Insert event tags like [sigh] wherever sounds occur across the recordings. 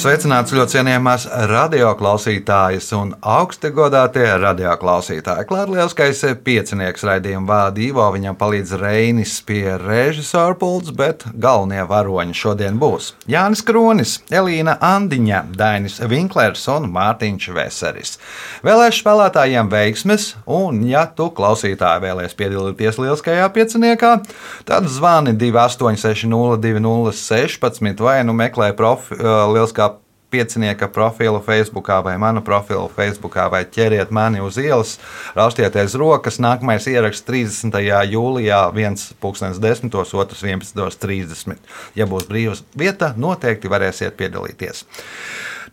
Sveicināts ļoti cienījamās radioklausītājas un augsti godātie radioklausītāji. Klārlielskais piecinieks raidījuma vādi Ivo, viņam palīdz Reinis pie režisora pults, bet galvenie varoņi šodien būs Jānis Kronis, Elīna Andiņa, Dainis Vinklers un Mārtiņš Veseris. Vēlēšu spēlētājiem veiksmes, un ja tu klausītāji vēlies piedalīties lieliskajā pieciniekā, tad zvani 28602016 vai nu meklē profi, lieliskā piecinieka profilu Facebook vai manu profilu Facebook, vai ķeriet mani uz ielas, raustieties rokas. Nākamais ieraksts 30. jūlijā, 1.10. otrs 11.30. Ja būs brīvs vieta, noteikti varēsiet piedalīties.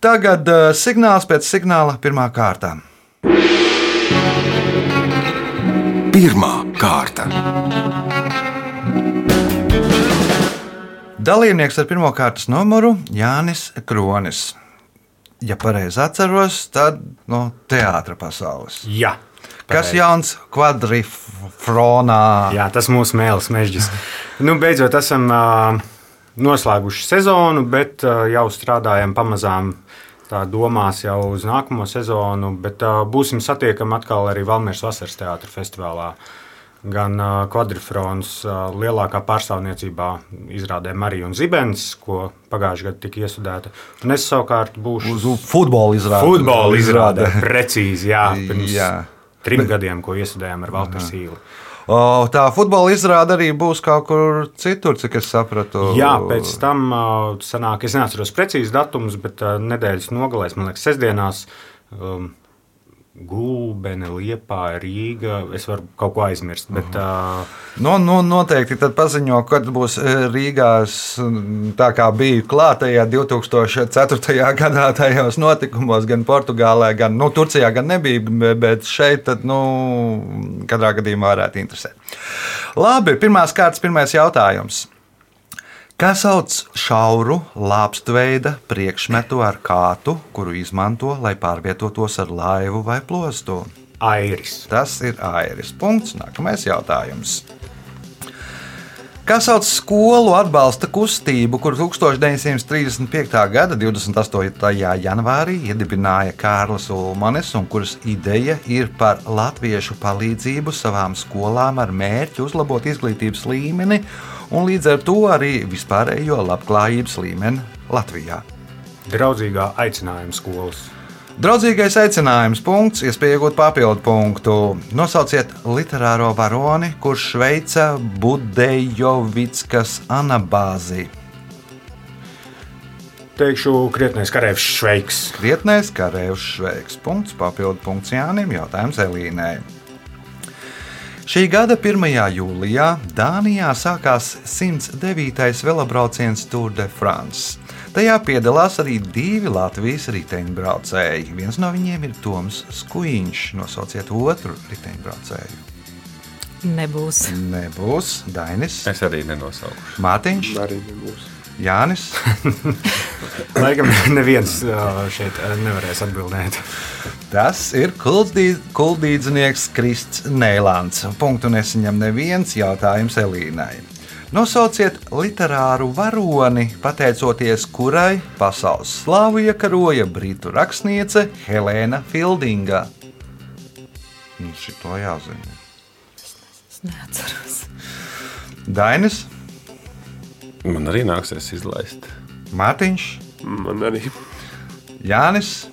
Tagad uh, signāls pēc signāla pirmā kārta. Pirmā kārta. Dalībnieks ar pirmā kārtas numuru Jānis Kronis. Ja pareizi atceros, tad no teātras pasaules. Jā, Kas jauns kvadrifronā? Jā, tas mūsu mēls mežģis. nu, beidzot, esam uh, noslēguši sezonu, bet uh, jau strādājam pamazām. Tā domās jau uz nākamo sezonu, bet uh, būsim satiekami atkal arī Valmīras Vasaras teātras festivālā. Gan kvadrifrons lielākā pārstāvniecībā izrādē Marija Zibens, ko pagājušajā gadā tika iesudēta. Un es savukārt būšu Uz futbola izrādi. futbola izrādē. Precīzi, jā, pirms Jā. trim gadiem, ko iesudējām ar Valteru Sīlu. O, tā futbola izrāde arī būs kaut kur citur, cik es sapratu. Jā, pēc tam sanāk, es neatceros precīzi datumus, bet nedēļas nogalēs, man liekas, sestdienās. Um, Gulbene, Liepa, Rīga. Es varu kaut ko aizmirst. Bet, uh, Nu, nu, noteikti tad paziņo, kad būs Rīgā. Tā kā bija klātajā 2004. gadā tajos notikumos, gan Portugālē, gan nu, Turcijā, gan nebija, be- bet šeit, tad, nu, katrā gadījumā varētu interesēt. Labi, pirmās kārtas, pirmais jautājums. Kā sauc šauru, lāpstveida priekšmetu ar kātu, kuru izmanto, lai pārvietotos ar laivu vai plostu? Airis. Tas ir airis. Punkts. Nākamais jautājums. Kā sauc skolu atbalsta kustību, kuru 1935. gada 28. janvārī iedibināja Kārlis Ulmanis, un kuras ideja ir par latviešu palīdzību savām skolām ar mērķi uzlabot izglītības līmeni un līdz ar to arī vispārējo labklājības līmeni Latvijā? Draudzīgā aicinājuma skolas. Draudzīgais aicinājums, punkts, iespēja iegūt papildu punktu. Nosauciet literāro varoni, kurš veica Budejovickas anabāzi. Teikšu, krietnais karavīrs Šveiks. Krietnēs karēvs šveiks. Punkts, papildu punkts Jānim, jautājums Elīnai. Šī gada 1. jūlijā Dānijā sākās 109. velobrauciens Tour de France. Tajā piedalās arī divi Latvijas riteņbraucēji. Viens no viņiem ir Toms Skuiņš. Nosauciet otru riteņbraucēju. Nebūs. Nebūs Dainis, Es arī nenosaucu. Mātiņš, Arī nebūs. Jānis. [laughs] Laikam neviens šeit nevarēs atbildēt. Tas ir kuldī- kuldīdznieks Krists Nēlāns. Punktu nesaņem neviens jautājums Elīnai. Nosauciet literāru varoni, pateicoties kurai pasaules slāvu iekaroja britu rakstniece Helēna Fildinga. Nu, šito jāzina. Es neatceros. Dainis, Man arī nāksies izlaist. Mārtiņš, Man arī. Jānis,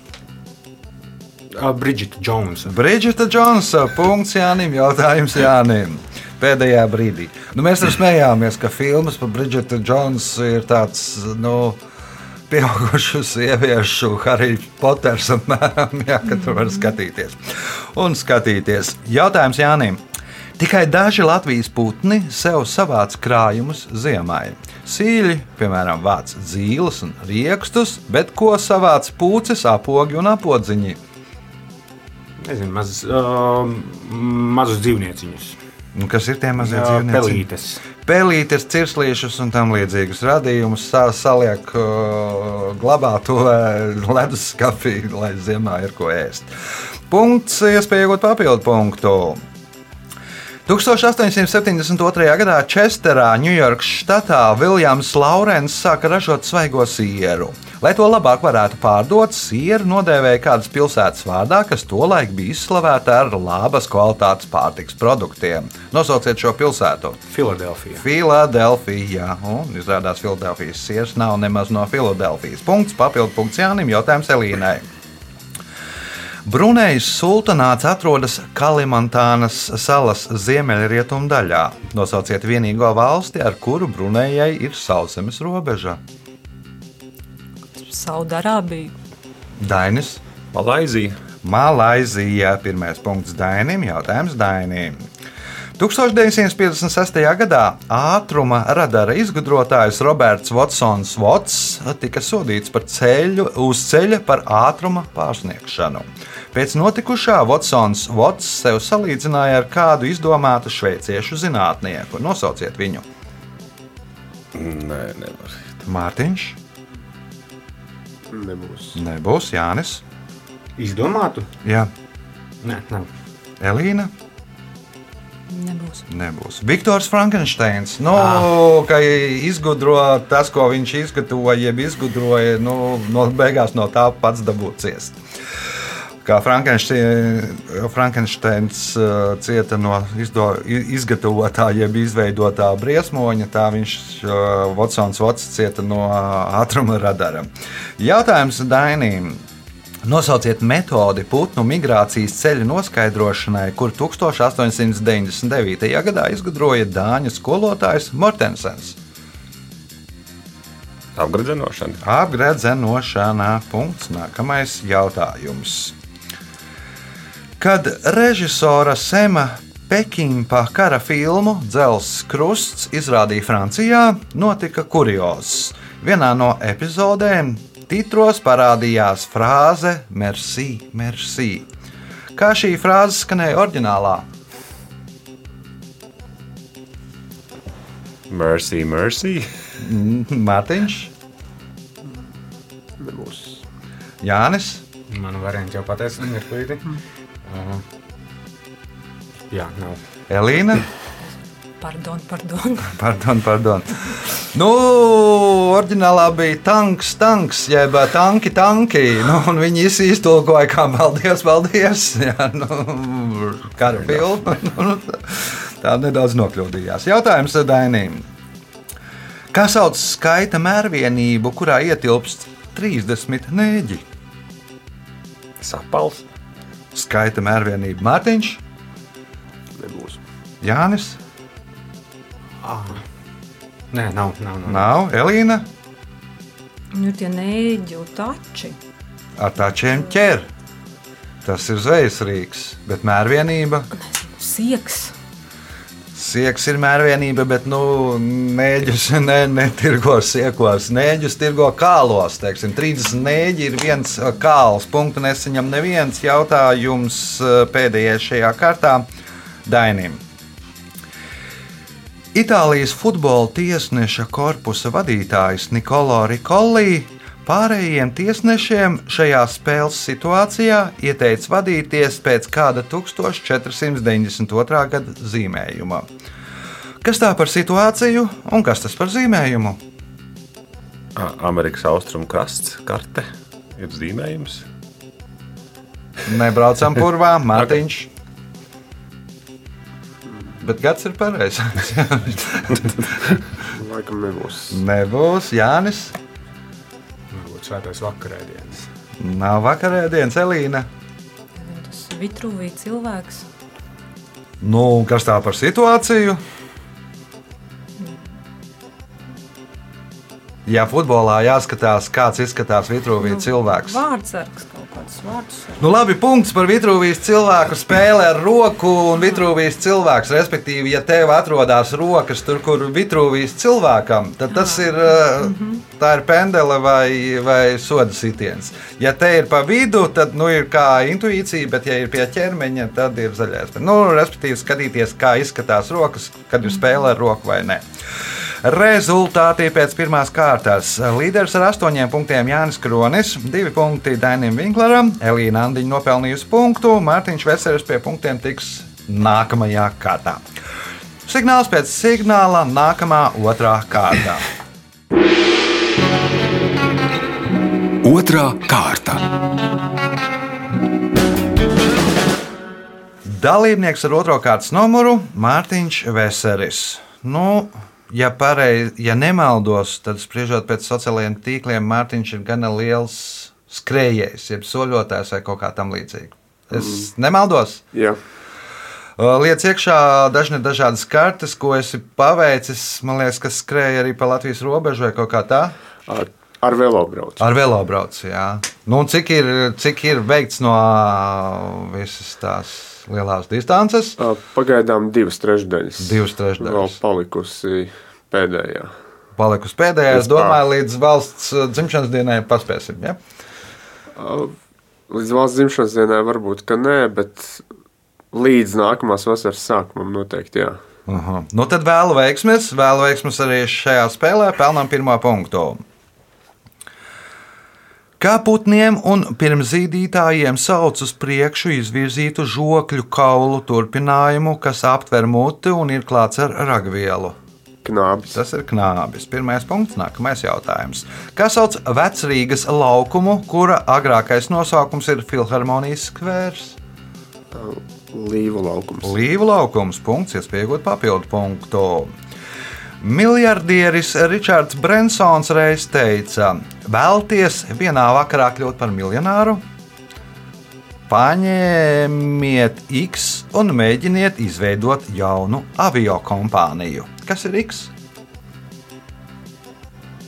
Ā, Bridžita Džonsa. Brigita Džonsa. Punkts Jānim, jautājums Jānim. Pēdējā brīdī. Nu, mēs arī smējāmies, ka filmas par Brigitu Džonsu ir tāds. Nu, Pieaugušu sieviešu, Harry Poters apmēram, jā, ka tur var skatīties. Un skatīties. Jautājums Jānim. Tikai daži Latvijas putni sev savāc krājumus ziemai. Sīļi, piemēram, vāc zīles un riekstus, bet ko savāc pūces, apogi un apodziņi? Nezinu, maz, uh, mazus dzīvnieciņus. Nu, kas ir tie mazie dzīvnieki? pelītes. Pelītes, cirslīšus un tam līdzīgus radījumus sa saliek, uh, glabā to leduskapī, lai ziemā ir ko ēst. Punkts, iespēja iegūt papildu punktu. 1872. gadā Česterā, Ņujorkas štatā, Viljams Laurens sāka ražot svaigo sieru. Lai to labāk varētu pārdot, sieru nodēvēja kādas pilsētas vārdā, kas tolaik bija izslavēta ar labas kvalitātes pārtiks produktiem. Nosauciet šo pilsētu. Filadelfija. Filadelfija. Un izrādās, Filadelfijas sieras nav nemaz no Filadelfijas. Punkts, papildu punkts Jānim, jautājums Elīnai. Brunejas sultānāts atrodas Kalimantānas salas ziemeļrietumu daļā. Nosauciet vienīgo valsti, ar kuru Brunejai ir sauszemes robeža. Saudārābija. Dainis, Malaizija. Malaizija. Pirmais punkts Dainim, jautājums Dainim. 1956. gadā ātruma radara izgudrotājs Roberts Watsons Vots tika sodīts par ceļu uz ceļa par ātruma pārsniegšanu. Pēc notikušā Watsons Vots sev salīdzināja ar kādu izdomātu šveiciešu zinātnieku. Nosauciet viņu. Nē, nevar. Mārtiņš, Nebūs. nebūs Jānis, Izdomātu? Jā. Nē, nav. Elīna. Nebūs. Nebūs. Viktors Frankensteins. Nu, ka izgudro tas, ko viņš izgatavoja, jeb izgudroja, nu, no beigās no tā pats dabūt ciest. Kā Frankenstein, Frankensteins uh, cieta no izdo, izgatavotā, jeb izveidotā briesmoņa, tā viņš, uh, Watsons Vats, cieta no uh, ātruma radara. Jautājums Dainīm. Nosauciet metodi putnu migrācijas ceļu noskaidrošanai, kur 1899. gadā izgudroja dāņu skolotājs Mortensens. Apgradzenošana. Apgredzenošanā. Punkts. Nākamais jautājums. Kad režisora Sema Pekimpa kara filmu Dzels Krusts izrādīja Francijā, notika kuriozs. Vienā no epizodēm titros parādījās frāze Merci, merci. Kā šī frāze skanēja oriģinālā? Mercy, mercy. Mārtiņš, Nebūs. Jānis, Manu variantu jau pateicu, mirklīti. Uh, jā, nav. Elīna. Pardon, pardon. [laughs] Pardon, pardon. Nu, oriģinālā bija tanks, tanks, jeb tanki, tanki. Nu, un viņi īsi iztulkoja, kā paldies, paldies. [laughs] Jā, nu, kara filma. [laughs] Nu, Tā nedaudz nokļūdījās. Jautājums Dainīm. Kā sauc skaita mērvienību, kurā ietilpst 30 nēģi? Sapals. Skaita mērvienība Mārtiņš, Nebūs. Jānis, Nē, nav. nav, nav. Nav, Elīna. Nu, tie neģu tači. ar tāčiem ķer. Tas ir zvejas rīks, bet mērvienība. Sieks. Sieks ir mērvienība, bet nu, nēģus [laughs] ne, netirgo siekos. Nēģus tirgo kālos. Teiksim, 30 nēģi ir viens ā, kāls. Punktu nesaņem neviens jautājums ā, pēdējais šajā kārtā Dainim. Itālijas futbola tiesneša korpusa vadītājs Nikolo Rikolī pārējiem tiesnešiem šajā spēles situācijā ieteica vadīties pēc kāda 1492. gada zīmējuma. Kas tā par situāciju un kas tas par zīmējumu? Amerikas austrumu krasts, karte ir zīmējums. Nebraucam [laughs] purvā, Mārtiņš. Bet gads ir pareizs. [laughs] [laughs] Laikam nebūs. Nebūs Jānis. Svētais vakarēdienas. Nav vakarēdienas, Elīna. Tas vitruvī cilvēks. Nu, un kas tā par situāciju? Ja futbolā jāskatās, kāds izskatās Vitruvijas cilvēks, Vārdsargs Nu, labi, punkts par Vitruvijas cilvēku spēli ar roku un Vitruvijas cilvēks. Respektīvi, ja tev atrodas rokas tur, kur Vitruvijas cilvēkam, tad tas ir, uh, tā ir pendele vai, vai soda sitiens. Ja te ir pa vidu, tad nu, ir kā intuīcija, bet ja ir pie ķermeņa, tad ir zaļais. Nu, respektīvi, skatīties, kā izskatās rokas, kad ir spēle ar roku vai nē. Rezultāti pēc pirmās kārtas. Līderis ar astoņiem punktiem Jānis Kronis, divi punkti Dainim Vinklaram, Elīna Andiņa nopelnījusi punktu, Mārtiņš Veseris pie punktiem tiks nākamajā kārtā. Signāls pēc signāla nākamā otrā kārta. Otra kārta. Dalībnieks ar otro kārtas numuru Mārtiņš Veseris. Nu, ja, pareiz, ja nemaldos, tad spriežot pēc sociālajiem tīkliem, Mārtiņš ir gana liels skrejējs, jeb soļotājs vai kaut kā tam līdzīga. Es mm. nemaldos. Jā, Lietas iekšā dažne dažādas kartes, ko esi paveicis. Man liekas, ka skrēja arī pa Latvijas robežu vai kaut kā tā. ar, ar velobraucu. Ar velobraucu, jā. Nu, cik ir, cik ir veikts no visas tās lielās distances? Pagaidām divas trešdaļas. Divas Vēl trešdaļas. palikusi pēdējā. Palikusi pēdējā. Es domāju, līdz valsts uh, dzimšanas dienai paspēsim. Ja? Ā, Līdz valsts dzimšanas dienai varbūt, ka nē, bet līdz nākamās vasaras sākumam noteikti jā. Aha. Nu, tad vēlu veiksmes. Vēlu veiksmes arī šajā spēlē. Pelnām pirmo punktu. Kā putniem un pirmzīdītājiem sauc uz priekšu izvirzītu žokļu kaulu turpinājumu, kas aptver muti un ir klāts ar ragvielu. Knābis. Tas ir knābis. Pirmais punkts, nākamais jautājums. Kā sauc vecrīgas laukumu, kura agrākais nosaukums ir Filharmonijas skvērs? Līvu laukums. Līvu laukums, punkts, iespējot papildu punktu. Miljardieris Ričards Brensons reiz teica, vēlties vienā vakarā kļūt par miljonāru? Paņemiet X un mēģiniet izveidot jaunu avio kompāniju. Kas ir X?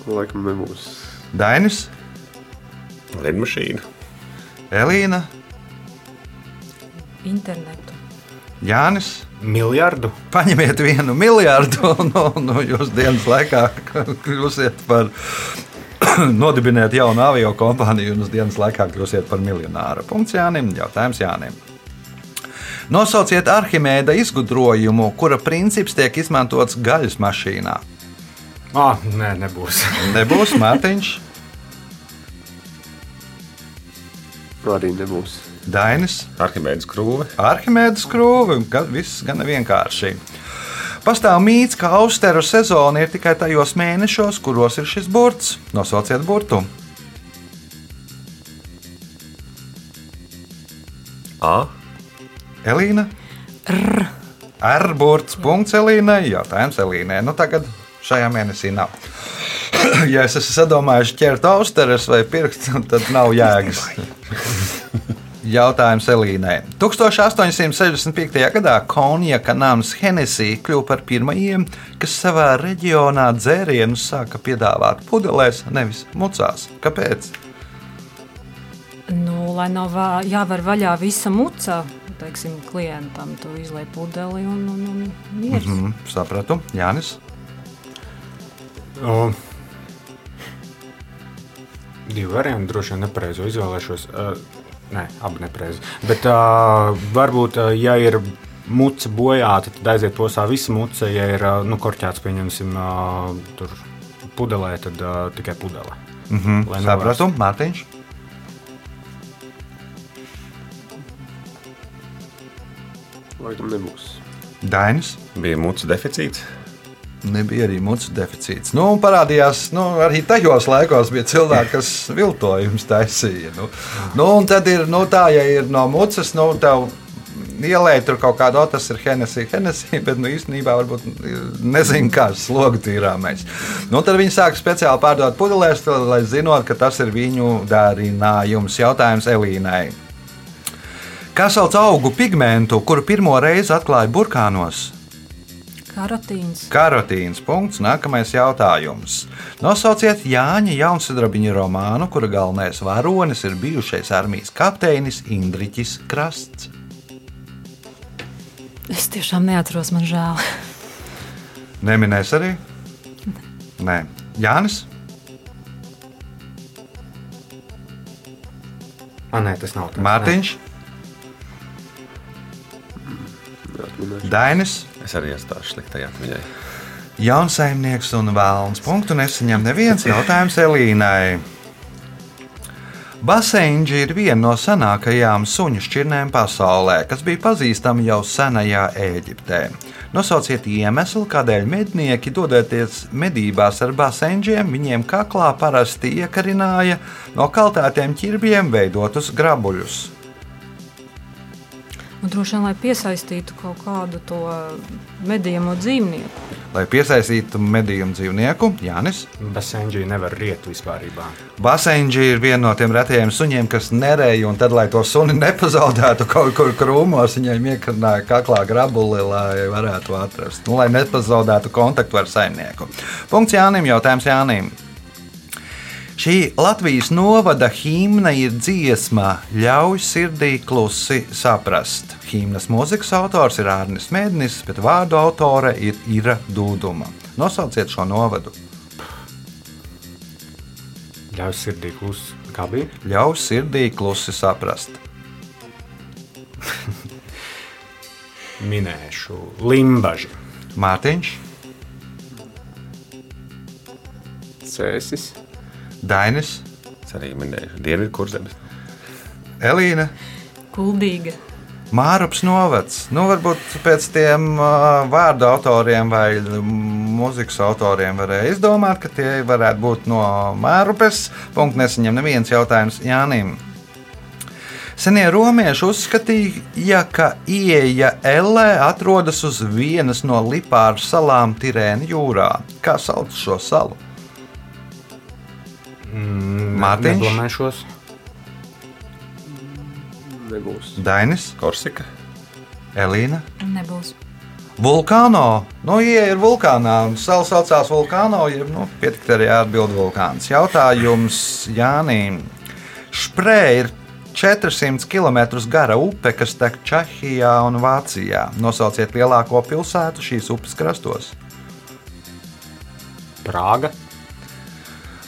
Laikam nebūs. Dainis, Lidmašīna. Elīna, Internetu. Jānis. Miljardu. Paņemiet vienu miljardu, [laughs] un no, no jūsu dienas laikā kļūsiet par. [clears throat] Nodibiniet jaunu avio kompāniju un uz dienas laikā kļūsiet par miljonāru. Punkts Jānim. Jautājums Jānim. Nosauciet Arhimēda izgudrojumu, kura princips tiek izmantots gaļas mašīnā. Ah, nē, nebūs. [laughs] Nebūs Mārtiņš, Arī nebūs. Dainis, Arhimēdas krūve. Arhimēdas skrūve. Gan, viss gan vienkārši. Pastāv mīts, ka austeru sezona ir tikai tajos mēnešos, kuros ir šis burts. Nosauciet burtu. A. Elīna. R. R burts. Punkts Elīnai. Jautājums Elīnai. Nu, tagad šajā mēnesī nav. [clears throat] ja es esmu sadomājis ķert austeres vai pirkt, [laughs] tad nav jēgas. [laughs] Jautājums Elīnai. 1865. gadā konjaka nams Hennessy kļuva par pirmajiem, kas savā reģionā dzērienus sāka piedāvāt pudelēs, nevis mucās. Kāpēc? Nu, lai nav jāvar vaļā visa muca, teiksim, klientam, tu izlai pudeli un, un, un mieres. Mm -hmm. Mm, sapratu, Jānis. O, divi varianti, droši vien nepareizo izvēlēšos. Uh, nē, abi nepareizi. Bet uh, varbūt, uh, ja ir muca bojāta, tad aiziet posā visa muca. Ja ir uh, nu, korķēts, pieņemsim, uh, tur pudelē, tad uh, tikai pudelē. Mm -hmm. Lai Sapratu, Mārtiņš. Laikam nebūs. Dainis. Bija mucu deficīts. Nebija arī mūsu deficīts. Nu, parādījās, nu, arī tajos laikos bija cilvēki, kas viltojumus taisīja. Nu, nu, un tad ir nu, tā, ja ir no mucas, nu, tev ielēja tur kaut kādu, "O, tas ir Hennessy, Hennessy, [laughs] bet nu, īstenībā varbūt nezinu, kāds slogu tīrāmais. Nu, tad viņi sāka speciāli pārdot pudelēs, lai zinot, ka tas ir viņu dārinājums. Jautājums Elīnai. Kā sauc augu pigmentu, kuru pirmo reizi atklāja burkānos? Karotīns. Karotīns. Punkts. Nākamais jautājums. Nosauciet Jāņa Jaunsudrabiņa romānu, kura galvenais varonis ir bijušais armijas kapteinis Indriķis Krasts. Es tiešām neatceros, man žēl. Neminēs arī? Nē. Jānis? Ah, nē, tas nav tas. Mārtiņš? Atminēšu. Dainis? Es arī iestāšu sliktai atmiņai. Jaunsaimnieks un vēlams. Punktu nesaņem neviens jautājums Elīnai. Basēņģi ir viena no senākajām suņu šķirnēm pasaulē, kas bija pazīstama jau senajā Eģiptē. Nosauciet iemeslu, kādēļ mednieki, dodoties medībās ar basēņģiem, viņiem kaklā parasti iekarināja no kaltētiem ķirbjiem veidotus grabuļus. Un droši vien, lai piesaistītu kaut kādu to medījamo dzīvnieku. Lai piesaistītu medījumu dzīvnieku, Jānis. Basenģī nevar riet vispār. Basēņģi ir viena no tiem retajiem suņiem, kas nerēja, un tad, lai to suni nepazaudētu kaut kur krūmos, viņiem iekarināja kaklā grabuli, lai varētu atrast, nu, lai nepazaudētu kontaktu ar saimnieku. Punkts Jānim, jautājums Jānim. Šī Latvijas novada himna ir dziesma, ļauj sirdī klusi saprast. Himnas mūzikas autors ir Arnis Mēdnis, bet vārdu autore ir Ira Dūduma. Nosauciet šo novadu. Ļauj sirdī klusi. Kā bija? Ļauj sirdī klusi saprast. [laughs] Minēšu Limbaģi. Mārtiņš, Cēsis. Dainis, Es arī minēju Dienvidu kurzemes. Elīna. Kuldīga. Mārups novads. Nu, varbūt pēc tiem uh, vārdu autoriem vai mūzikas autoriem varēja izdomāt, ka tie varētu būt no Mārupes. Punkts nesaņem neviens jautājums Jānim. Senie romieši uzskatīja, ka ieeja Ellē atrodas uz vienas no Lipāru salām Tirēna jūrā. Kā sauc šo salu? Mm, Mārtiņš? Nedomāšos. Nebūs. Dainis, Korsika. Elīna. Nebūs. Vulkāno. Nu, ja ir vulkānā, un sala saucās vulkāno, ja nu, pietikt arī atbild vulkāns. Jautājums Jānim. Šprē ir 400 km gara upe, kas tek Čehijā un Vācijā. Nosauciet lielāko pilsētu šīs upes krastos. Prāga.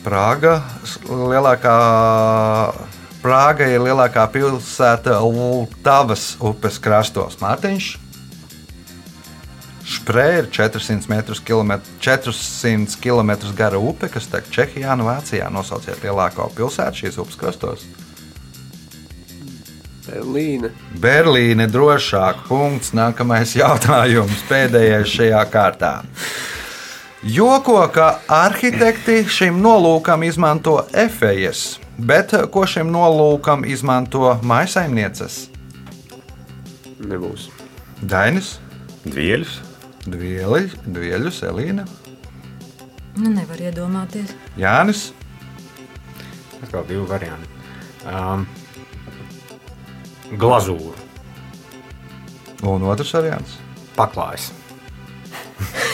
Prāga, lielākā, Prāga ir lielākā pilsēta Lutavas upes krastos. Mārtiņš. Šprē ir 400, metrus kilomet- 400 km gara upe, kas tek Čehijā un Vācijā. Nosauciet lielāko pilsētu šīs upes krastos. Berlīne. Berlīne drošāk. Punkts. Nākamais jautājums. Pēdējais šajā kārtā. Joko, ka arhitekti šim nolūkam izmanto efejas, bet ko šim nolūkam izmanto maisaimnieces? Nebūs. Dainis, Dvieļus. Dvieli, Dvieļus, Elīna, Nu, nevar iedomāties. Jānis, Atkal divi varianti. Um, glazūru. un otrs variants. Paklājs.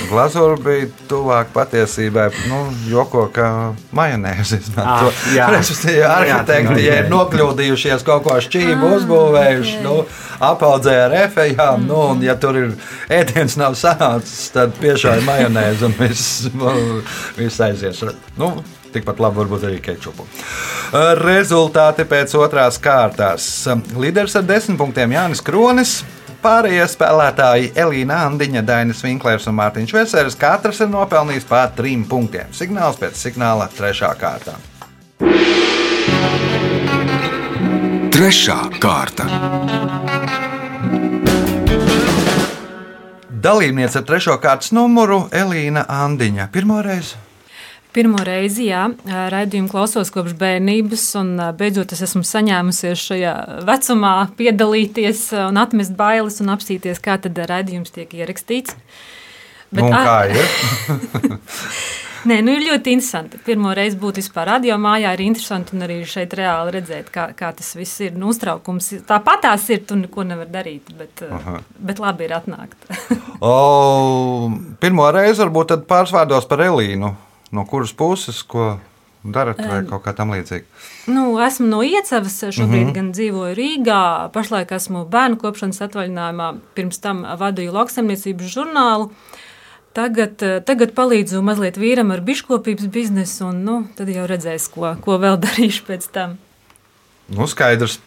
Glazūra bija tuvāk patiesībai. Nu, joko, ka majonēzi izmanto. Ah, jā. Respektīvi, arhitekti, ja ir nokļūdījušies kaut ko šķību uzbūvējuši, nu, apaudzē ar efejām, nu, un ja tur ir ēdiens nav sanācis, tad piešāja majonēzi un viss, viss aizies. Nu, Tikpat labi varbūt arī kečupu. Rezultāti pēc otrās kārtās. Līderis ar desmit punktiem Jānis Kronis. Pārējie spēlētāji Elīna Andiņa, Dainis Vinklers un Mārtiņš Veseris katrs ir nopelnījis pār trim punktiem. Signāls pēc signāla trešā kārtā. Trešā kārta. Dalībniece ar trešo kārtas numuru Elīna Andiņa. Pirmo reizi. Pirmo reizi, jā, raidījumu klausos kopš bērnības, un beidzot es esmu saņēmusies šajā vecumā piedalīties un atmest bailes un apstīties, kā tad raidījums tiek ierakstīts. Bet, a- kā [laughs] ir? Nē, nu ir ļoti interesanti. Pirmo reizi būt vispār radio mājā ir interesanti un arī šeit reāli redzēt, kā, kā tas viss ir. Nu, uztraukums tāpat tās ir, tu neko nevar darīt, bet, Aha. bet labi ir atnākt. [laughs] o, pirmo reizi varbūt tad pāris vārdos par Elīnu. No kuras puses, ko darat vai kaut kā tam līdzīga? Nu, esmu no Iecavas, šobrīd mm -hmm. gan dzīvoju Rīgā. Pašlaik esmu bērnu kopšanas atvaļinājumā, pirms tam vadīju lauksaimniecības žurnālu. Tagad, tagad palīdzu mazliet vīram ar biškopības biznesu, un nu, tad jau redzēs, ko, ko vēl [laughs] darīšu pēc tam. Nu, skaidrs.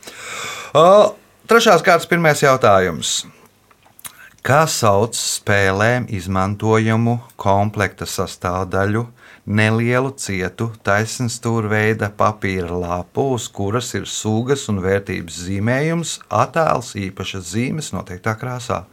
O, trešās kārtas pirmais jautājums. Kā sauc spēlēm izmantojamu komplekta sastāvdaļu nelielu cietu taisnstūrveida papīra lapu, uz kuras ir sugas un vērtības zīmējums, attēls, īpašas zīmes noteiktā krāsā.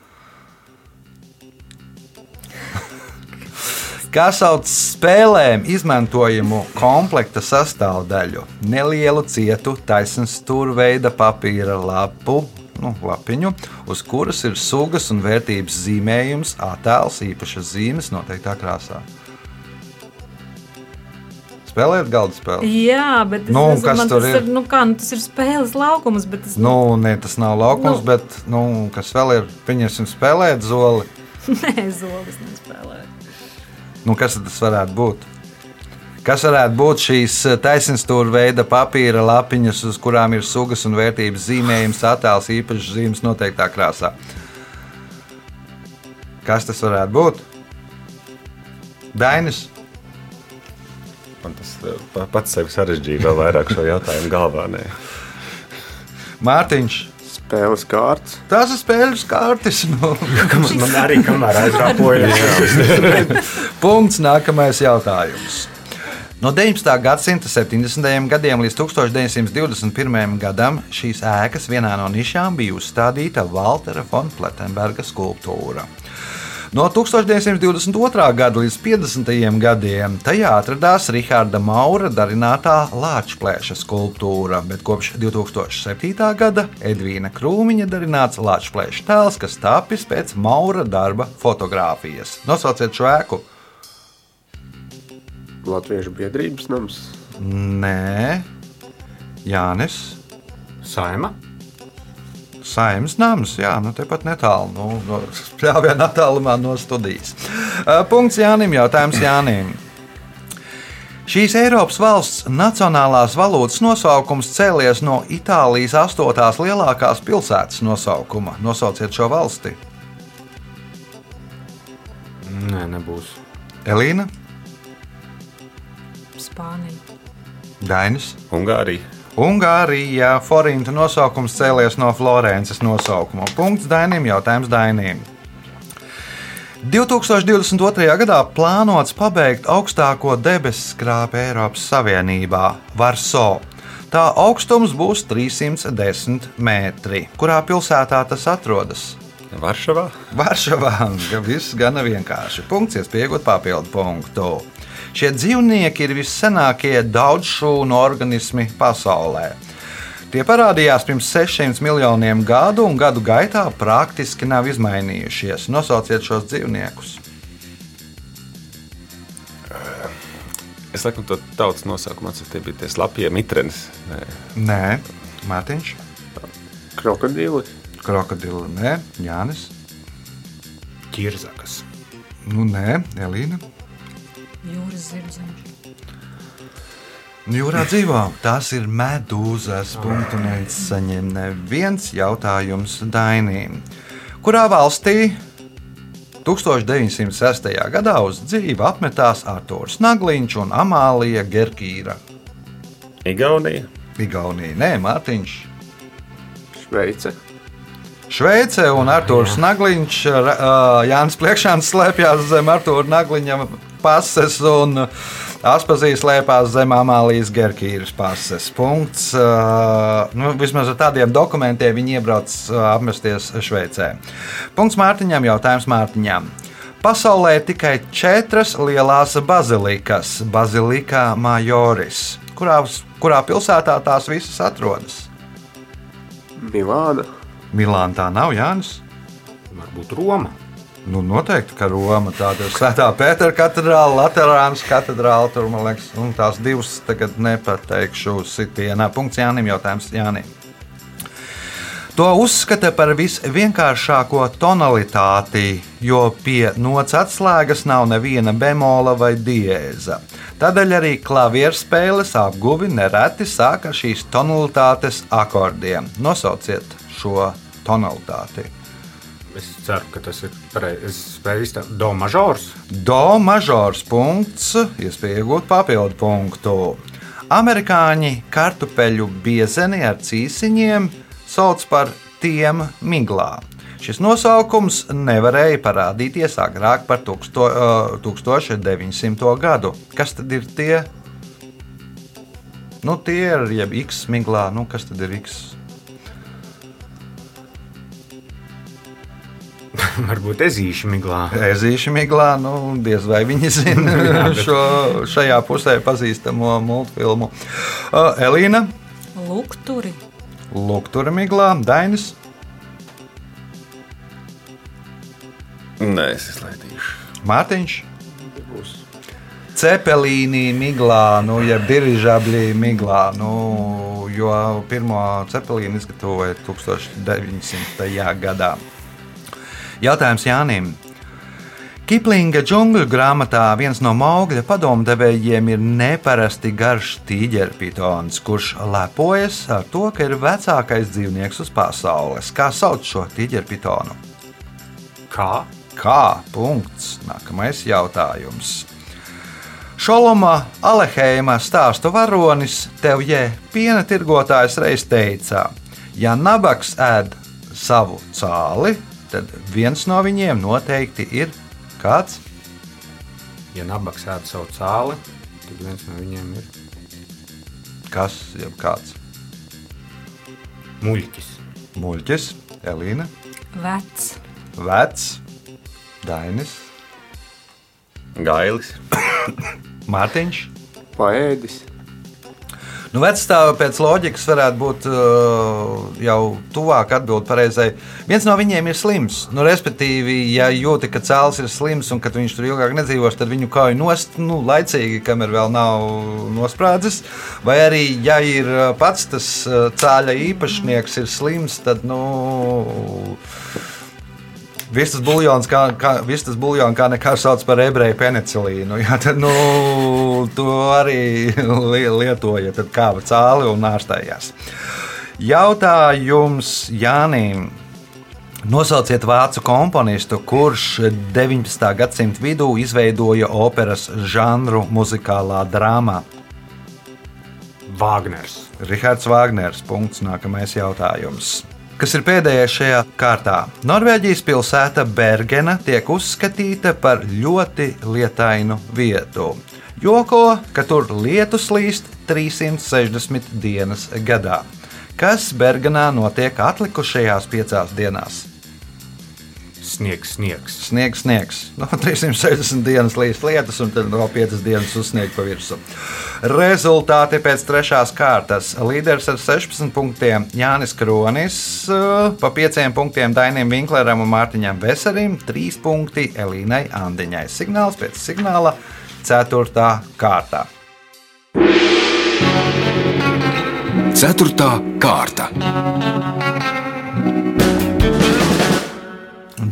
[laughs] Kā sauc spēlēm izmantojamu komplekta sastāvdaļu, nelielu cietu taisnstūrveida papīra lapu, nu, lapiņu, uz kuras ir sugas un vērtības zīmējums, attēls, īpašas zīmes noteiktā krāsā spēlējat galda spēli? Jā, bet nu, nezinu, kas tur ir? ir nu, kā, nu, tas ir spēles laukums. Es, nu, nē, tas nav laukums, nu. bet nu, kas vēl ir? Pieņemsim, spēlēt zoli. [laughs] nē, zolis nespēlē. Nu, kas tas varētu būt? Kas varētu būt šīs eh, taisnstūra veida papīra lapiņas, uz kurām ir sugas un vērtības zīmējums, attēls, īpašs zīmes noteiktā krāsā? Kas tas varētu būt? Dainis man tas eh, pats sev sarežģīja vēl vairāk šo jautājumu galvā. Nē. Mārtiņš. Spēles kārtas. Tās ir spēles kārtas. Nu. [laughs] man arī kamēr aizrāpoja. [laughs] Punkts. Nākamais jautājums. No 19. gadsimta 70. gadiem līdz 1921. gadam šīs ēkas vienā no nišām bija uzstādīta Waltera von Plettenberga skulptūra. No 1922. gada līdz 50. gadiem tajā atradās Rahāda Maura darinātā Lāčplēša skulptūra, bet kopš 2007. gada Edvīna Krūmiņa darināts Lāčplēša tēls, kas tapis pēc Maura darba fotografijas. Nosauciet šo ēku! Latviešu biedrības nams? Nē, Jānis. Saima. Saimnes nams, jā, nu tepat netālu, nu, no [laughs] spļāvienā attālumā no studijas. Punkts Jānim, jautājums Jānim. Šīs Eiropas valsts nacionālās valūtas nosaukums cēlies no Itālijas astotās lielākās pilsētas nosaukuma. Nosauciet šo valsti. Nē, nebūs. Elīna. Spānija. Dainis. Ungārija. Ungārijā forinta nosaukums cēlies no Florences nosaukuma. Punkts Dainim, jautājums Dainim. 2022. gadā plānots pabeigt augstāko debesu skrāpi Eiropas Savienībā - Varso. Tā augstums būs 310 metri. Kurā pilsētā tas atrodas? Varšavā. Varšavā. [laughs] Viss gana vienkārši. Punkts, iespējot papildu punktu. Šie dzīvnieki ir vissenākie daudzšūnu organismi pasaulē. Tie parādījās pirms 600 miljoniem gadu, un gadu gaitā praktiski nav izmainījušies. Nosauciet šos dzīvniekus. Es laikam to tautas nosaukumu atceros, tie bija tie slapjie mitrenes. Nē, Nē. Mārtiņš. Krokodili. Krokodili, nē, Jānis. Ķirzakas. Nu, nē, Elīna. Jūras zirdziņš. Jūrā dzīvo, tās ir medūzas. Punktu nesaņem neviens jautājums Dainīm. Kurā valstī 1906. gadā uz dzīvi apmetās Arthurs Nagliņš un Amālija Gerkīra? Igaunija. Igaunija, nē, Mārtiņš. Šveice. Šveice un Arthurs Nagliņš, Jānis Pliekšāns slēpjas zem Arthura Nagliņa pases un Aspazīs slēpās zem Amālijas Gerkīras pases. Punkts. Nu, vismaz ar tādiem dokumentiem viņi iebrauc apmesties Šveicē. Punkts Mārtiņam, jautājums Mārtiņam. Pasaulē ir tikai četras lielās bazilikas - Bazilika Majoris. Kurā, kurā pilsētā tās visas atrodas? Milāna. Milāna tā nav Jānis. Varbūt Roma. Nu, noteikti, ka Roma tāda ir Svētā Pētera katedrāle, Latvijas katedrāle. Tur, man liekas, un tās divas tagad nepateikšu sitienā. Punkts Jānim, jautājums Jānim. To uzskata par visvienkāršāko tonalitāti, jo pie nots atslēgas nav neviena bemola vai diēza. Tādēļ arī klavierspēles apguvi nereti sāk ar šīs tonalitātes akordiem. Nosauciet šo tonalitāti. Es ceru, ka tas ir pareizi. Do mažors. Do mažors punkts, iespēja iegūt papildu punktu. Amerikāņi kartupeļu biezeni ar cīsiņiem sauc par tiem miglā. Šis nosaukums nevarēja parādīties agrāk par tūksto, uh, 1900. gadu. Kas tad ir tie? Nu, tie ir jeb X miglā. Nu, kas tad ir X? [laughs] Varbūt ezīšu miglā. Ezīši miglā, nu, diez vai viņi zina [laughs] šo šajā pusē pazīstamo multfilmu. Uh, Elīna, Lukturi. Luktura miglā, Dainis, Nē, es izlaidīšu. Mārtiņš. Būs. Cepelīnī miglā, nu, jeb dirižabļī miglā, nu, jo pirmo cepelīnu izgatavoja 1900. gadā. Jautājums Jānim. Kiplinga džungļu grāmatā viens no augļa padomdevējiem ir neparasti garš tīģerpitons, kurš lepojas ar to, ka ir vecākais dzīvnieks uz pasaules. Kā sauc šo tīģerpitonu? Kā? Kā? Punkts. Nākamais jautājums. Šoloma Aleheima stāstu varonis tev, jē, piena tirgotājs reiz teica, ja nabaks ēd savu cāli, tad viens no viņiem noteikti ir kāds. Ja nabaks ēd savu cāli, tad viens no viņiem ir Kas jau kāds? muļķis. Muļķis, Elīna, Vecs. Vecs, Dainis, Gailis. Mārtiņš. Paēdis. Nu, vecstāvi pēc loģikas varētu būt uh, jau tuvāk atbildēt pareizai. Viens no viņiem ir slims. Nu, respektīvi, ja jūti, ka cēlus ir slims un ka viņš tur ilgāk nedzīvos, tad viņu kauj nost nu, laicīgi, kamēr vēl nav nosprādzis. Vai arī, ja ir uh, pats tas uh, cēļa īpašnieks, ir slims, tad. Nu, Viss tas buļļons, kā, kā, viss tas buļļons, kā nekā sauc par ebreju penicilīnu. [laughs] Jā, tad, nu, to arī li- lietoja, tad kāva cāli un ārstējās. Jautājums Jānim. Nosauciet vācu komponistu, kurš 19. gadsimta vidū izveidoja operas žanru muzikālā drāmā. Vāgners. Rihards Vāgners. Punkts. Nākamais jautājums. Kas ir pēdējais šajā kārtā? Norvēģijas pilsēta Bergena tiek uzskatīta par ļoti lietainu vietu. Joko, ka tur lietus līst 360 dienas gadā. Kas Bergenā notiek atlikušajās piecās dienās? Sniegs, sniegs. Sniegs, sniegs. [laughs] No 360 dienas līdz lietus, un tad vēl 5 dienas uzsniegt pa virsmu. Rezultāti pēc trešās kārtas. Līderis ar 16 punktiem Jānis Kronis, eh, pa 5 punktiem Dainim Vinkleram un Mārtiņam Veserim, 3 punkti Elīnai Andiņai. Signāls pēc signāla 4. kārtā. Ceturtā kārta.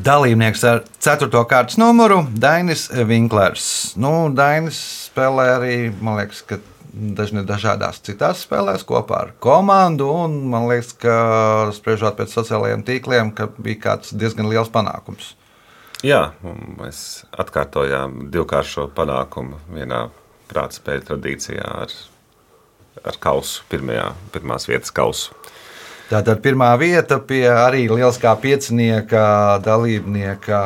Dalībnieks ar 4. kārtas numuru - Dainis Vinklers. Nu, Dainis spēlē arī, man liekas, ka dažni dažādās citās spēlēs kopā ar komandu. Un man liekas, ka spriežot pēc sociālajiem tīkliem, ka bija kāds diezgan liels panākums. Jā, mēs atkārtojām divkāršo panākumu vienā prāta spēļu tradīcijā ar, ar kausu, pirmajā, pirmās vietas kausu. Tātad pirmā vieta pie arī lieliskā piecinieka dalībnieka,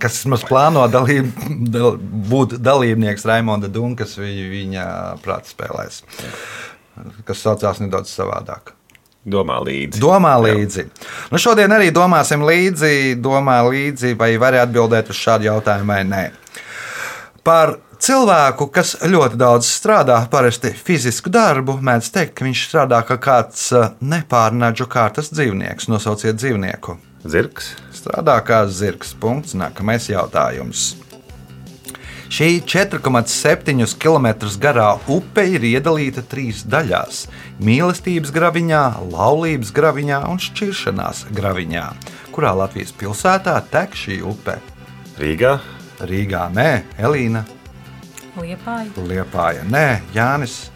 kas mums plāno dalīb, dal, būt dalībnieks Raimonda Dunkas viņa, prāta spēlēs, kas saucās nedaudz savādāk. Domā līdzi. Domā līdzi. Nu, šodien arī domāsim līdzi, domā līdzi, vai vari atbildēt uz šādu jautājumu vai nē. Par cilvēku, kas ļoti daudz strādā, parasti fizisku darbu, mēdz teikt, ka viņš strādā kā kāds eh, nepārnaģu kārtas dzīvnieks. Nosauciet dzīvnieku. Zirgs. Strādā kā zirgs. Punkts. Nākamais jautājums. Šī 4,7 km garā upe ir iedalīta trīs daļās - mīlestības graviņā, laulības graviņā un šķiršanās graviņā. Kurā Latvijas pilsētā tek šī upe? Rīgā. Rīgā nē, Elīna, Liepāja. Liepāja nē, Jānis,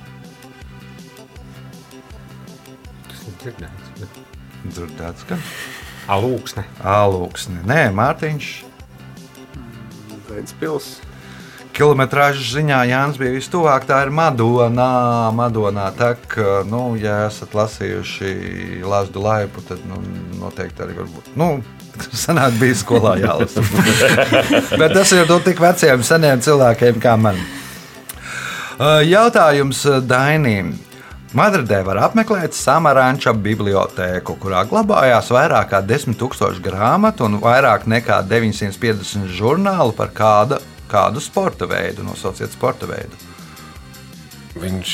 Tas ir dzirdēts. bet- Dzirdēts, ka Alūksne. Alūksne, nē, Mārtiņš. Ventspils. Kilometrāžas ziņā Jānis bija vistuvāk. Tā ir Madona. Madonā tek, nu, ja esat lasījuši Lāsdu laipu, tad nu, noteikti arī varbūt. Nu, [laughs] Senāk bija skolā jālasa. [laughs] Bet tas ir no tik veciem, seniem cilvēkiem kā man. Jautājums Dainīm. Madridē var apmeklēt Samaranča bibliotēku, kurā glabājās vairāk nekā 10 000 grāmatu un vairāk nekā 950 žurnālu par kāda, kādu sporta veidu. Nosauciet sporta veidu. Viņš,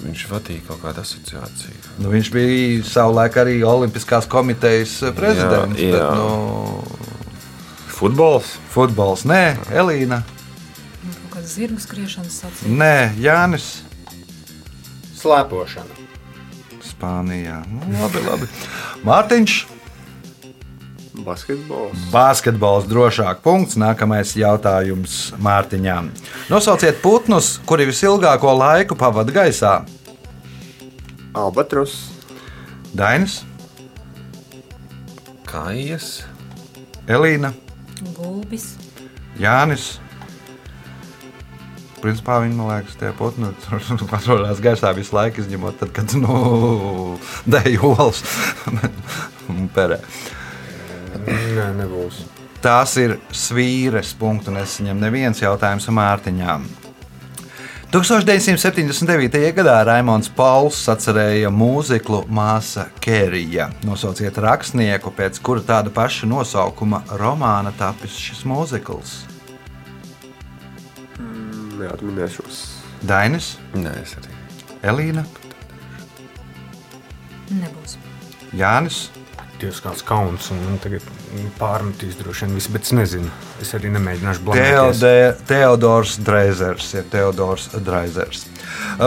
viņš vadīja kaut kādu asociāciju. Nu, viņš bija savulaik arī Olimpiskās komitejas prezidents. Jā, jā. Bet, nu, Futbols. futbols, nē, Elīna, Nu, Kaut kāda zirgu skriešanas sacīja. nē, Jānis. Slēpošana. Spānijā. Nu, labi, labi. Mārtiņš. Basketbols. Basketbols drošāk. Punkts. Nākamais jautājums Mārtiņām. Nosauciet putnus, kuri visilgāko laiku pavada gaisā. Albatros. Dainis, Kājas. Elīna, Gulbis. Jānis. Principā viņi, man liekas, tie putni [laughs] atrodas gaisā visu laiku, izņemot tad, kad nu, [laughs] dēļ olas [laughs] un perē. Nē, nebūs. Tās ir svīres punkts, un es viņam neviens jautājums Mārtiņām. 1979. gadā Raimons Pauls sacerēja mūziklu Māsa Kērija. Nosauciet rakstnieku, pēc kura tāda paša nosaukuma romāna tapis šis mūzikls. Neatminēšos. Dainis, Nē, es arī. Elīna, Nebūs. Jānis, Dievs, kāds kauns. Un man tagad pārmetīs droši vien viss, bet es nezinu. Es arī nemēģināšu blakus. Teode, Teodors Dreizers. Ir Teodors Dreizers.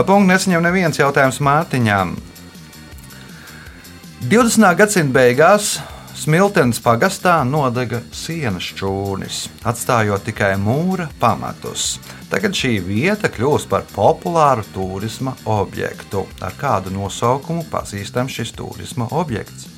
Punkts nesaņem neviens jautājums Mārtiņām. 20. gadsimta beigās Smiltenes pagastā nodega sienas čūnis, atstājot tikai mūra pamatus. Tagad šī vieta kļūst par populāru turisma objektu. Ar kādu nosaukumu pazīstams šis turisma objekts?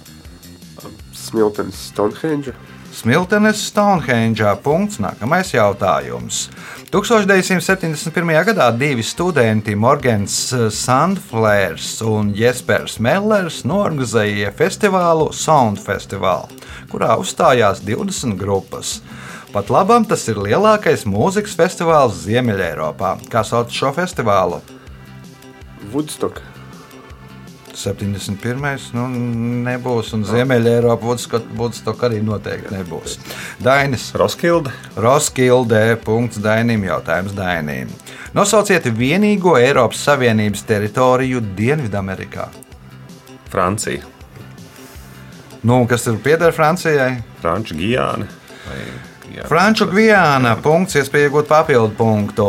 Smiltenes Stonehenge. Smiltenes Stonehenge. Punkts. Nākamais jautājums. 1971. gadā divi studenti, Morgans Sandflērs un Jespers Mellers, norganizēja festivālu Sound Festival, kurā uzstājās 20 grupas. Pat labam tas ir lielākais mūzikas festivāls Ziemeļā. Kā sauc šo festivālu? Woodstock. 71. Nu, nebūs, un Ziemeļā Woodstock arī noteikti nebūs. Dainis. Roskilde. Roskildē. Punkts Dainim. Jautājums Dainim. Nosauciet vienīgo Eiropas Savienības teritoriju Dienvidamerikā. Francija. Nu, kas tur pieder Francijai? Franču Gijāna. Vai? Franču Gvijāna. Punkts, iespēja iegūt papildu punktu.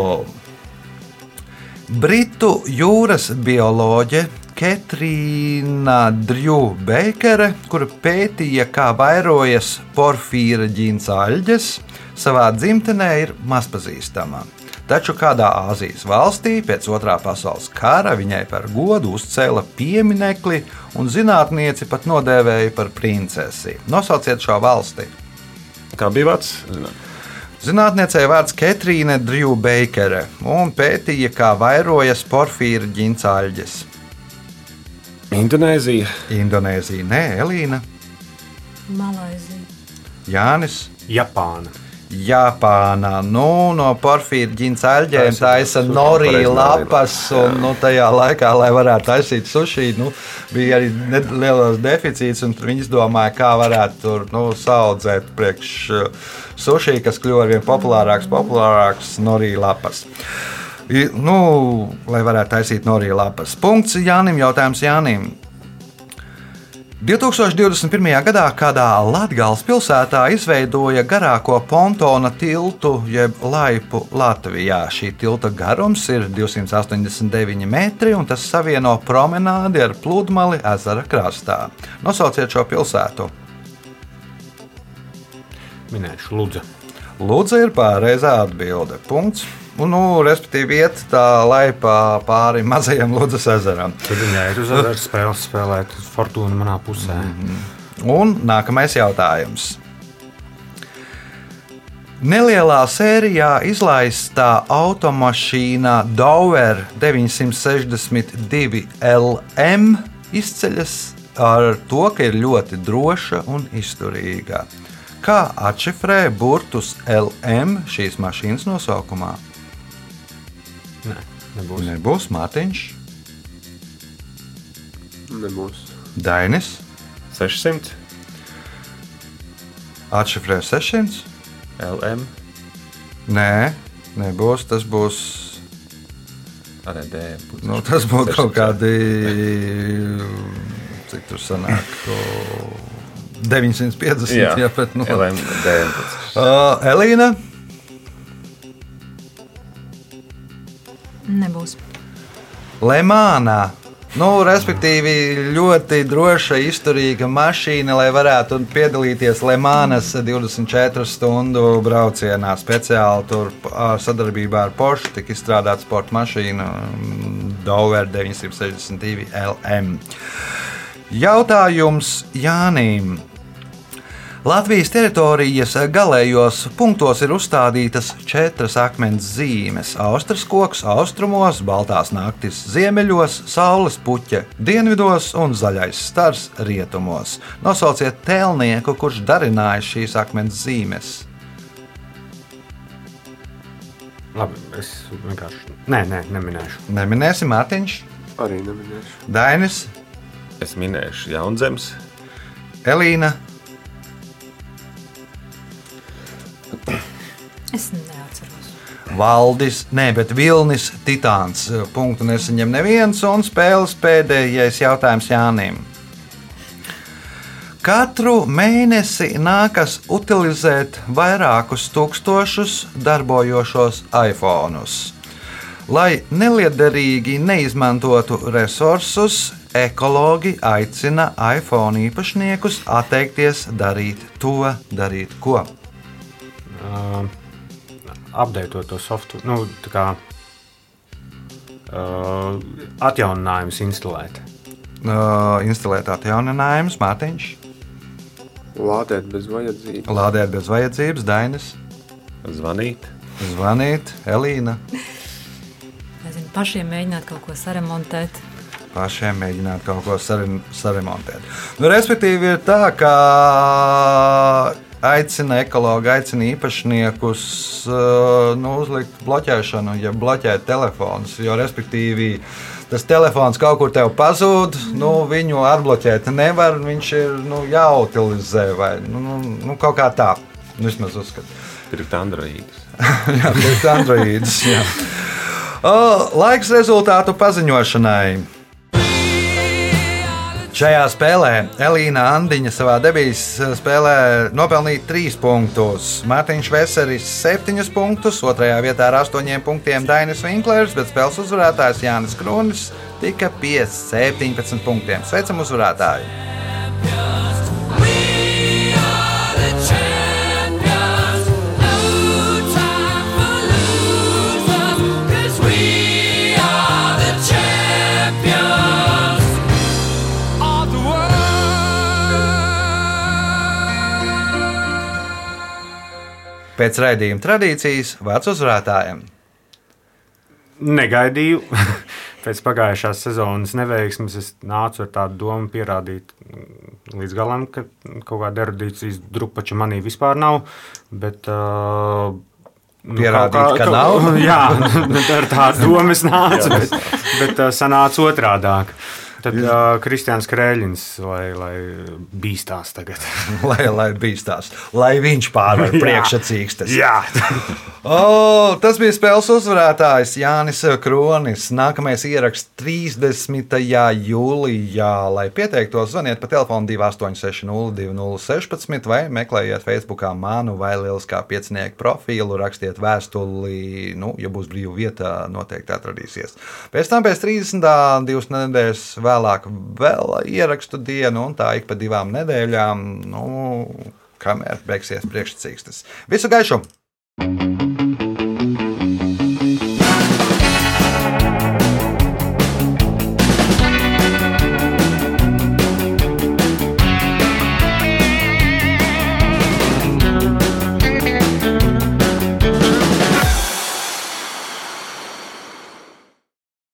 Britu jūras bioloģe Ketrīna Drūbeikere, kura pētīja, kā vairojas porfīra ģīns aļģes, savā dzimtenē ir mazpazīstama. Taču kādā Āzijas valstī pēc otrā pasaules kara viņai par godu uzcēla pieminekli, un zinātnieci pat nodēvēja par princesi. Nosauciet šo valsti! Kā bija vārds? Zināt. Zinātniecei vārds Ketrīne Drūbeikere un pētīja, kā vairojas porfīra ģincāļģes. Indonēzija. Indonēzija, nē, Elīna, Malaizija. Jānis. Japāna. Japānā nu, no porfīra ģincāļģēm Taisa taisa norī lapas, un nu, tajā laikā, lai varētu taisīt sushi, nu, bija arī liels deficīts, un viņi izdomāja, kā varētu tur nu, saudzēt priekš uh, sushi, kas kļuva arvien populārāks, populārāks norī lapas. Nu, lai varētu taisīt norī lapas. Punkts Jānim, jautājums Jānim. 2021. gadā kādā Latvijas pilsētā izveidoja garāko pontona tiltu, jeb laipu Latvijā. Šī tilta garums ir 289 metri, un tas savieno promenādi ar pludmali ezera krastā. Nosauciet šo pilsētu. Minēšu, lūdzu. Lūdzu, ir pareizā atbilde. Punkts. Nu, respektīvi, iet tā laipā pāri mazajam Lūdzes ezeram. Tad viņai ir uzvaras [laughs] spēles spēlēt fortūnu manā pusē. Mm -hmm. Un nākamais jautājums. Nelielā sērijā izlaistā automašīna Dover 962 LM izceļas ar to, ka ir ļoti droša un izturīga. Kā atšifrē burtus LM šīs mašīnas nosaukumā? Nē, nebūs. Nebūs Mārtiņš, Nebūs. Dainis, 600 atšifrē 600. LM Nē, nebūs. Tas būs. arī D. Nu, tas būtu kaut 600. kādi. Cik tur sanāk? ko 950. Jā, Jā, bet, nu, LM, D. uh, Elīna, Nebūs. Lemānā. Nu, respektīvi, ļoti droša, izturīga mašīna, lai varētu piedalīties Lemānas 24 stundu braucienā. Speciāli tur ar sadarbībā ar Porsche tika izstrādāta sporta mašīna mm, Dover 962 LM. Jautājums Jānim. Latvijas teritorijas galējos punktos ir uzstādītas četras akmens zīmes - Austrijas koks austrumos, Baltās naktis ziemeļos, Saules puķa dienvidos un Zaļais stars rietumos. Nosauciet tēlnieku, kurš darināja šīs akmens zīmes. Labi, es vienkārši. Nē, nē, neminēšu. Neminēsim Mārtiņš, Arī neminēšu. Dainis, Es minēšu Jaunzemes. Elīna, Es neatceros. Valdis, nē, bet Vilnis Titāns. Punktu nesaņem neviens un spēles pēdējais jautājums Jānim. Katru mēnesi nākas utilizēt vairākus tūkstošus darbojošos iPhone. Lai neliederīgi neizmantotu resursus, ekologi aicina iPhone īpašniekus atteikties darīt to, darīt ko. Uh, Apdeitot to software, nu, tā kā uh, atjauninājumus instalēt. Uh, instalēt atjauninājumus, Mārtiņš, Lādēt bez vajadzības. lādēt bez vajadzības, Dainis, Zvanīt. zvanīt, Elīna. Nezinu, pašiem mēģināt kaut ko saremontēt. pašiem mēģināt kaut ko sare- saremontēt. Nu, respektīvi, ir tā, ka aicina ekologi, aicina īpašniekus uh, nu, uzlikt bloķēšanu, ja bloķēt telefonus. Jo, respektīvi, tas telefons kaut kur tev pazūd, nu, viņu atbloķēt nevar, viņš ir nu, jāutilizē vai nu, nu, nu, kaut kā tā. Nu, Vismaz uzskatu. Pirkt Androidus. [laughs] Jā, pirkt Androidus. jā. O, Laiks rezultātu paziņošanai. Šajā spēlē Elīna Andiņa savā debijas spēlē nopelnīja 3 punktus. Mārtiņš Veseris 7 punktus, otrajā vietā ar 8 punktiem Dainis Vinklers, bet spēles uzvarētājs Jānis Kronis tika pie 17 punktiem. Sveicam uzvarētāju! Champions. Pēc raidījuma tradīcijas vārds uzvarētājiem. Negaidīju. [laughs] Pēc pagājušās sezonas neveiksmes es nācu ar tādu domu pierādīt līdz galam, ka kaut kāda erudīcijas drupača manī vispār nav. Bet, uh, nu, Pierādīt, kaut ka kaut- nav? [laughs] Jā, [laughs] ar tādu domu es nācu, bet, bet uh, sanāca otrādāk. Tad uh, Kristians Krēļins, lai, lai bīstās tagad. [laughs] lai, lai bīstās, lai viņš pārvar priekšsacīkstes. [laughs] Jā, [laughs] O, tas bija spēles uzvarētājs Jānis Kronis. Nākamais ieraksts 30. jūlijā. Lai pieteiktos, zvaniet pa telefonu 286, 2016 vai meklējiet Facebook manu vai Lieliskā piecinieku profilu, rakstiet vēstuli. Nu, ja būs brīva vieta, noteikti atradīsies. Pēc tam, pēc 30. divas nedēļas vēlāk, vēl ierakstu dienu, un tā ik pa divām nedēļām, nu, kamēr beigsies priekšsacīkstes. Visu gaišu!